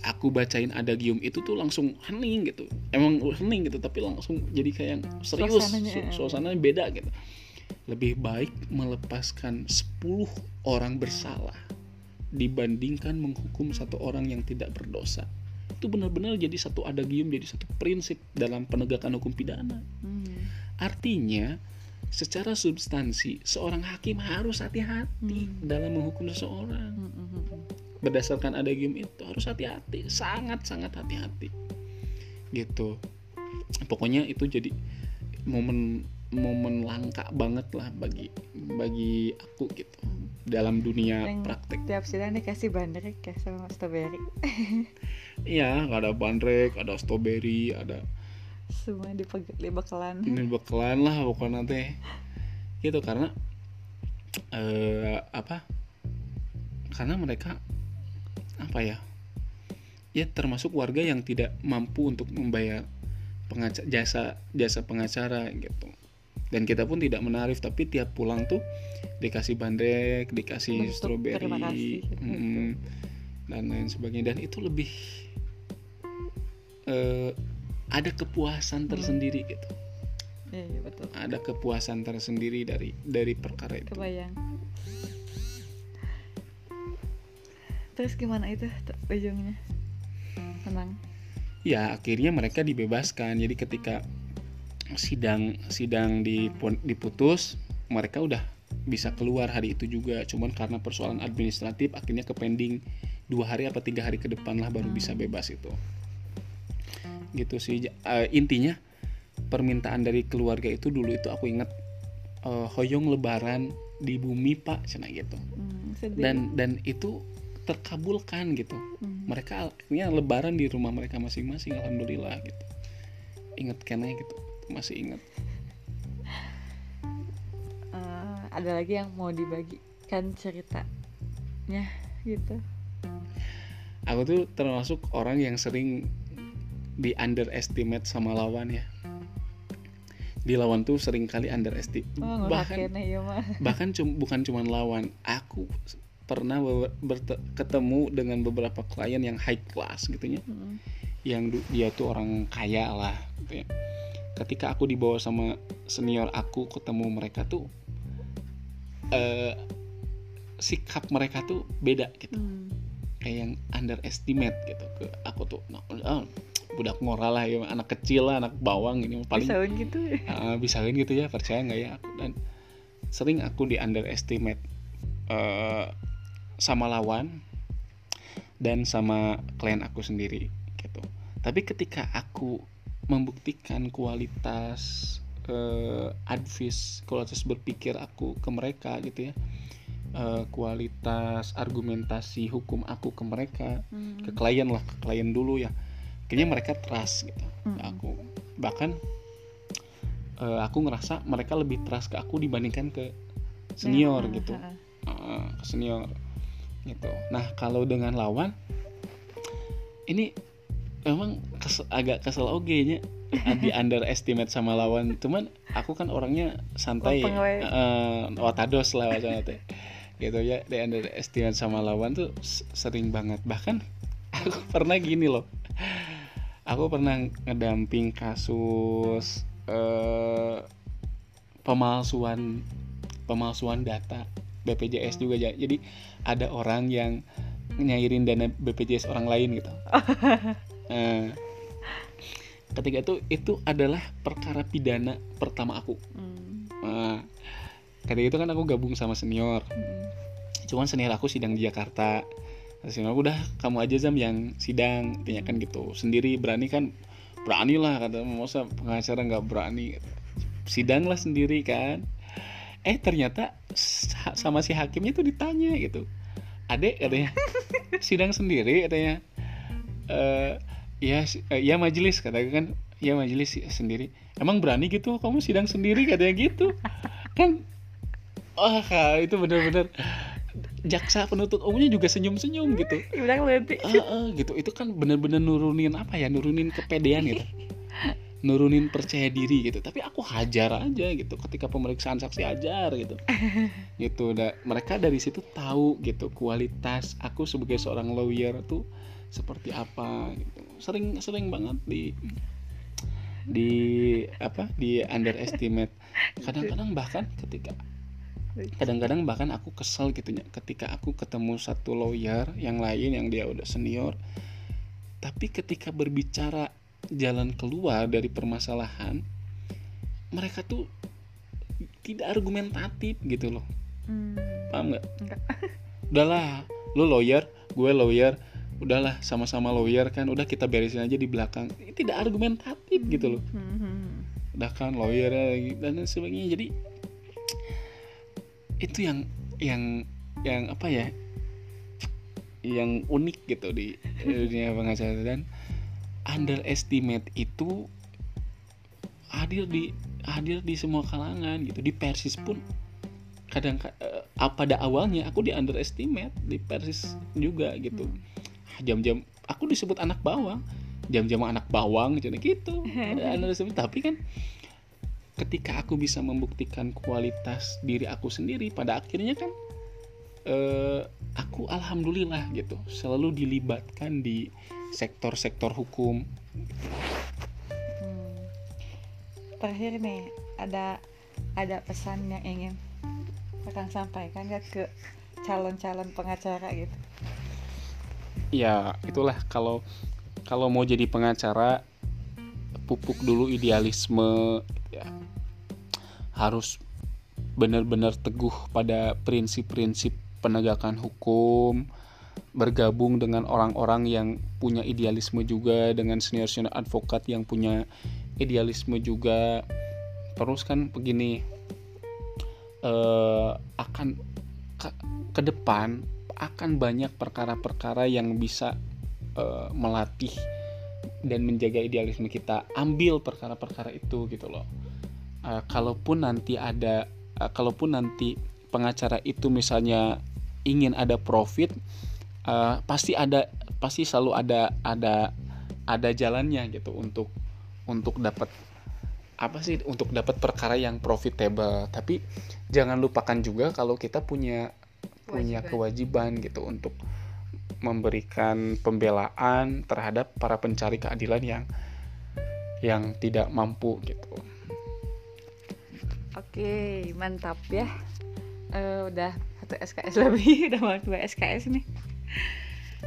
aku bacain adagium itu tuh langsung hening gitu emang hening gitu tapi langsung jadi kayak serius Suasananya, su- eh. suasananya beda gitu lebih baik melepaskan 10 orang bersalah dibandingkan menghukum satu orang yang tidak berdosa itu benar-benar jadi satu adagium jadi satu prinsip dalam penegakan hukum pidana Hmm. artinya secara substansi seorang hakim harus hati-hati Hmm. dalam menghukum seseorang Hmm, hmm, hmm, hmm. berdasarkan ada game itu harus hati-hati sangat sangat hati-hati gitu pokoknya itu jadi momen momen langka banget lah bagi bagi aku gitu dalam dunia Yang praktek Tiap sidang dikasih bandrek ya sama strawberry. iya ada bandrek ada strawberry ada Semua dibekalan. ini bakalan lah pokoknya teh gitu karena eh apa? Karena mereka apa ya? Ya termasuk warga yang tidak mampu untuk membayar pengaca- jasa jasa pengacara gitu. Dan kita pun tidak menarif tapi tiap pulang tuh dikasih bandrek dikasih stroberi mm, dan lain sebagainya. Dan itu lebih eh, ada kepuasan tersendiri gitu Iya, iya, betul. ada kepuasan tersendiri dari dari perkara itu Kebayang. Terus gimana itu ujungnya? Tenang. ya akhirnya mereka dibebaskan jadi ketika sidang sidang diputus mereka udah bisa keluar hari itu juga cuman karena persoalan administratif akhirnya ke pending dua hari apa tiga hari ke depan lah baru bisa bebas itu gitu sih eh, intinya permintaan dari keluarga itu dulu itu aku ingat eh, hoyong lebaran di bumi pak cina gitu Hmm, sedih. dan dan itu terkabulkan gitu Hmm. mereka akhirnya lebaran di rumah mereka masing-masing alhamdulillah gitu inget kena gitu masih inget Eh, ada lagi yang mau dibagikan ceritanya gitu. aku tuh termasuk orang yang sering di underestimate sama lawan ya di lawan tuh sering kali underestimate Oh, bahkan ya mah. bahkan cum- bukan cuman lawan aku pernah ketemu dengan beberapa klien yang high class gitu ya Hmm. yang dia tuh orang kaya lah gitu ya. Ketika aku dibawa sama senior aku ketemu mereka tuh eh sikap mereka tuh beda gitu. Hmm. Kayak yang underestimate gitu ke aku tuh. Nah, ah, budak ngoral lah ya anak kecil lah, anak bawang ini paling Bisaun gitu. Ah, bisain gitu ya percaya nggak ya aku dan sering aku di underestimate eh, sama lawan dan sama klien aku sendiri gitu tapi ketika aku membuktikan kualitas uh, advice kualitas berpikir aku ke mereka gitu ya uh, kualitas argumentasi hukum aku ke mereka hmm. ke klien lah ke klien dulu ya kayaknya mereka trust gitu. Hmm. aku bahkan uh, aku ngerasa mereka lebih trust ke aku dibandingkan ke senior ya, gitu. uh, ke senior gitu. Nah kalau dengan lawan ini emang kes, agak kesel oke nya. Di underestimate sama lawan. Cuman aku kan orangnya santai uh, watados lah wacana teh gitu ya di underestimate sama lawan tuh sering banget. Bahkan aku pernah gini loh aku pernah ngedamping kasus uh, pemalsuan pemalsuan data BPJS juga jadi ada orang yang nyairin dana BPJS orang lain gitu Nah, ketika itu itu adalah perkara pidana pertama aku. Hmm. Nah, ketika itu kan aku gabung sama senior. Hmm. Cuman senior aku sidang di Jakarta. Aku udah kamu aja zam yang sidang, intinya kan gitu. Sendiri berani kan berani lah kata masa pengacara nggak berani. Sidang lah sendiri kan. Eh ternyata sama si hakimnya tuh ditanya gitu. Adek katanya. Sidang sendiri katanya. Eh ya ya majelis katakan kan. Ya majelis sendiri. Emang berani gitu? Kamu sidang sendiri katanya gitu. Kan wah oh, itu benar-benar jaksa penuntut umumnya juga senyum-senyum gitu. Bilang lebih. Uh, uh, gitu. Itu kan benar-benar nurunin apa ya? Nurunin kepedean gitu. nurunin percaya diri gitu. Tapi aku hajar aja gitu. Ketika pemeriksaan saksi ajar gitu. gitu. Da, mereka dari situ tahu gitu kualitas aku sebagai seorang lawyer tuh seperti apa gitu sering sering banget di di apa di underestimate kadang-kadang bahkan ketika kadang-kadang bahkan aku kesel gitu ya ketika aku ketemu satu lawyer yang lain yang dia udah senior tapi ketika berbicara jalan keluar dari permasalahan mereka tuh tidak argumentatif gitu loh. Hmm. paham nggak? Udahlah lu lawyer gue lawyer udahlah sama-sama lawyer kan udah kita beresin aja di belakang. Ini tidak argumentatif gitu loh. Hmm. udah kan lawyer dan sebagainya. Jadi itu yang yang yang apa ya? Yang unik gitu di dunia pengacara dan underestimate itu hadir di hadir di semua kalangan gitu. Di persis pun kadang uh, pada awalnya aku di underestimate di persis juga gitu. Hmm. Jam-jam aku disebut anak bawang. Jam-jam anak bawang jadi gitu. Tapi kan ketika aku bisa membuktikan kualitas diri aku sendiri pada akhirnya kan eh, aku alhamdulillah gitu selalu dilibatkan di sektor-sektor hukum. Hmm. terakhir nih ada ada pesan yang ingin akan sampaikan gak ke calon-calon pengacara gitu? Ya itulah kalau kalau mau jadi pengacara pupuk dulu idealisme ya harus benar-benar teguh pada prinsip-prinsip penegakan hukum bergabung dengan orang-orang yang punya idealisme juga dengan senior-senior advokat yang punya idealisme juga. Terus kan begini eh, akan ke, ke depan akan banyak perkara-perkara yang bisa uh, melatih dan menjaga idealisme kita. Ambil perkara-perkara itu gitu loh uh, kalaupun nanti ada uh, kalaupun nanti pengacara itu misalnya ingin ada profit uh, pasti ada pasti selalu ada ada ada jalannya gitu untuk untuk dapat apa sih untuk dapat perkara yang profitable tapi jangan lupakan juga kalau kita punya punya kewajiban gitu untuk memberikan pembelaan terhadap para pencari keadilan yang yang tidak mampu gitu. Oke, mantap ya. Uh, udah satu SKS lebih, udah mau dua SKS nih.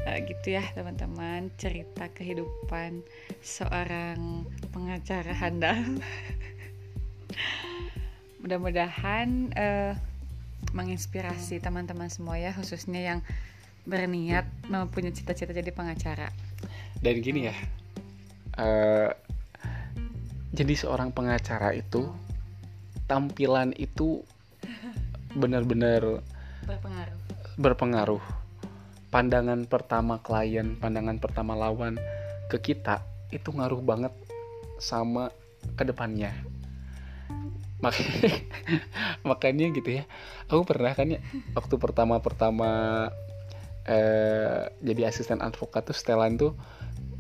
Uh, gitu ya teman-teman cerita kehidupan seorang pengacara handal. Mudah-mudahan uh, menginspirasi teman-teman semua ya khususnya yang berniat mempunyai cita-cita jadi pengacara dan gini ya uh, jadi seorang pengacara itu tampilan itu benar-benar berpengaruh. berpengaruh. Pandangan pertama klien pandangan pertama lawan ke kita itu ngaruh banget sama ke depannya makanya makanya gitu ya. Aku pernah kan ya waktu pertama pertama eh, jadi asisten advokat tuh setelan tuh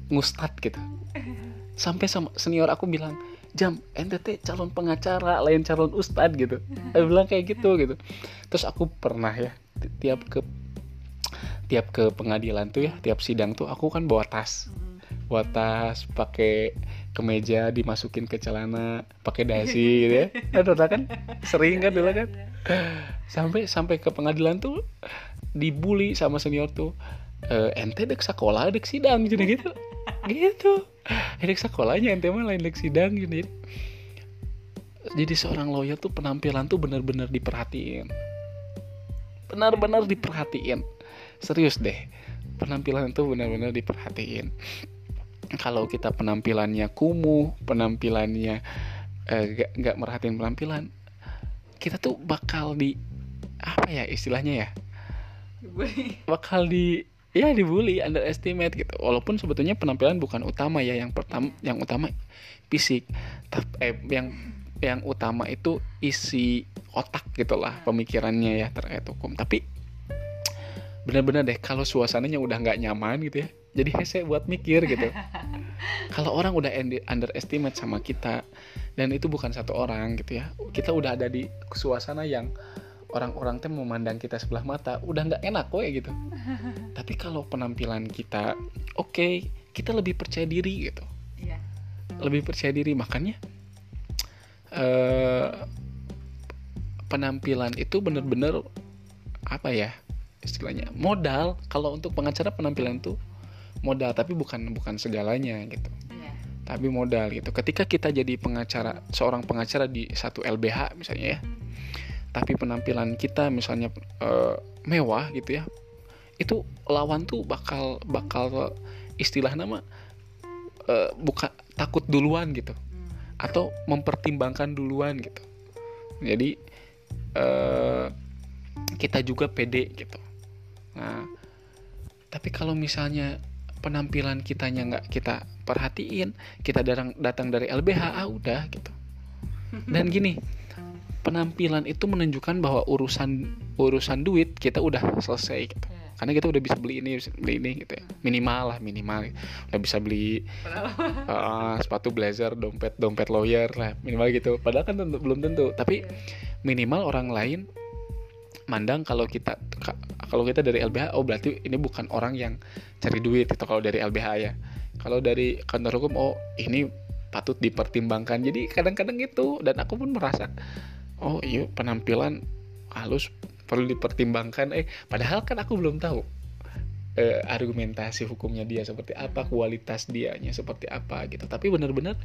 ngustad gitu. Sampai sama senior aku bilang jam NTT calon pengacara lain calon ustad gitu. Aku bilang kayak gitu gitu. Terus aku pernah ya tiap ke tiap ke pengadilan tuh ya tiap sidang tuh aku kan bawa tas. Bawa tas pakai kemeja dimasukin ke celana pakai dasi gitu ya. Aduh kan? Sering kan dulu kan? sampai sampai ke pengadilan tuh dibully sama senior tuh. E, ente dek sekolah dek sidang jadi gitu gitu dek sekolahnya ente mah lain sidang gitu. Jadi seorang lawyer tuh penampilan tuh benar-benar diperhatiin. Benar-benar diperhatiin. Serius deh penampilan itu benar-benar diperhatiin. Kalau kita penampilannya kumuh penampilannya eh, gak, gak merhatiin penampilan kita tuh bakal di apa ya istilahnya ya? Bakal di ya dibully underestimate gitu. Walaupun sebetulnya penampilan bukan utama ya. Yang pertama yang utama fisik. Tapi eh, yang yang utama itu isi otak gitulah pemikirannya ya terkait hukum. Tapi benar-benar deh kalau suasananya udah nggak nyaman gitu ya jadi hese buat mikir gitu. Kalau orang udah underestimate sama kita dan itu bukan satu orang gitu ya kita udah ada di suasana yang orang-orang teh memandang kita sebelah mata udah nggak enak kok ya gitu. Tapi kalau penampilan kita oke okay, kita lebih percaya diri gitu. Iya. lebih percaya diri makanya uh, penampilan itu bener-bener apa ya istilahnya modal. Kalau untuk pengacara penampilan itu modal tapi bukan bukan segalanya gitu. Yeah. tapi modal gitu. Ketika kita jadi pengacara seorang pengacara di satu LBH misalnya ya tapi penampilan kita misalnya uh, mewah gitu ya itu lawan tuh bakal bakal istilah nama uh, buka takut duluan gitu hmm. atau mempertimbangkan duluan gitu jadi uh, kita juga pede gitu Nah, tapi kalau misalnya penampilan kitanya nggak kita perhatiin, kita datang datang dari LBH, ah udah gitu. Dan gini, penampilan itu menunjukkan bahwa urusan urusan duit kita udah selesai gitu. Iya. Karena kita udah bisa beli ini, beli ini gitu ya. Minimal lah, minimal. Udah bisa beli uh, sepatu blazer, dompet, dompet lawyer lah, minimal gitu. Padahal kan tentu, belum tentu, tapi iya. minimal orang lain mandang kalau kita kalau kita dari LBH oh berarti ini bukan orang yang cari duit itu kalau dari LBH ya kalau dari kantor hukum oh ini patut dipertimbangkan jadi kadang-kadang gitu dan aku pun merasa oh iya penampilan halus perlu dipertimbangkan. Eh padahal kan aku belum tahu eh, argumentasi hukumnya dia seperti apa kualitas dianya seperti apa gitu. Tapi benar-benar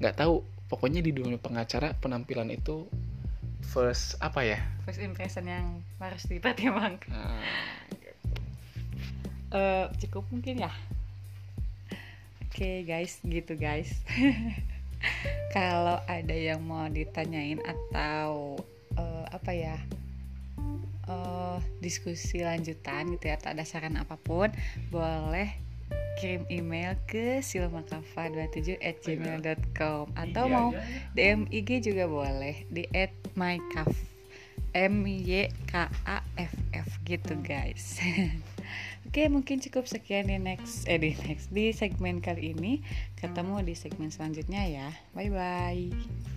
nggak tahu. Pokoknya di dunia pengacara penampilan itu first apa ya? First impression yang harus dipertimbangkan. Nah, uh, cukup mungkin ya? Oke okay, guys gitu guys kalau ada yang mau ditanyain atau uh, apa ya uh, diskusi lanjutan gitu ya atau ada saran apa pun boleh kirim email ke silmakafa27 at gmail.com atau iya, mau iya, iya. DM IG juga boleh di at mykaf M Y K A F F gitu guys Oke mungkin cukup sekian di next eh di next di segmen kali ini. Ketemu di segmen selanjutnya ya. Bye bye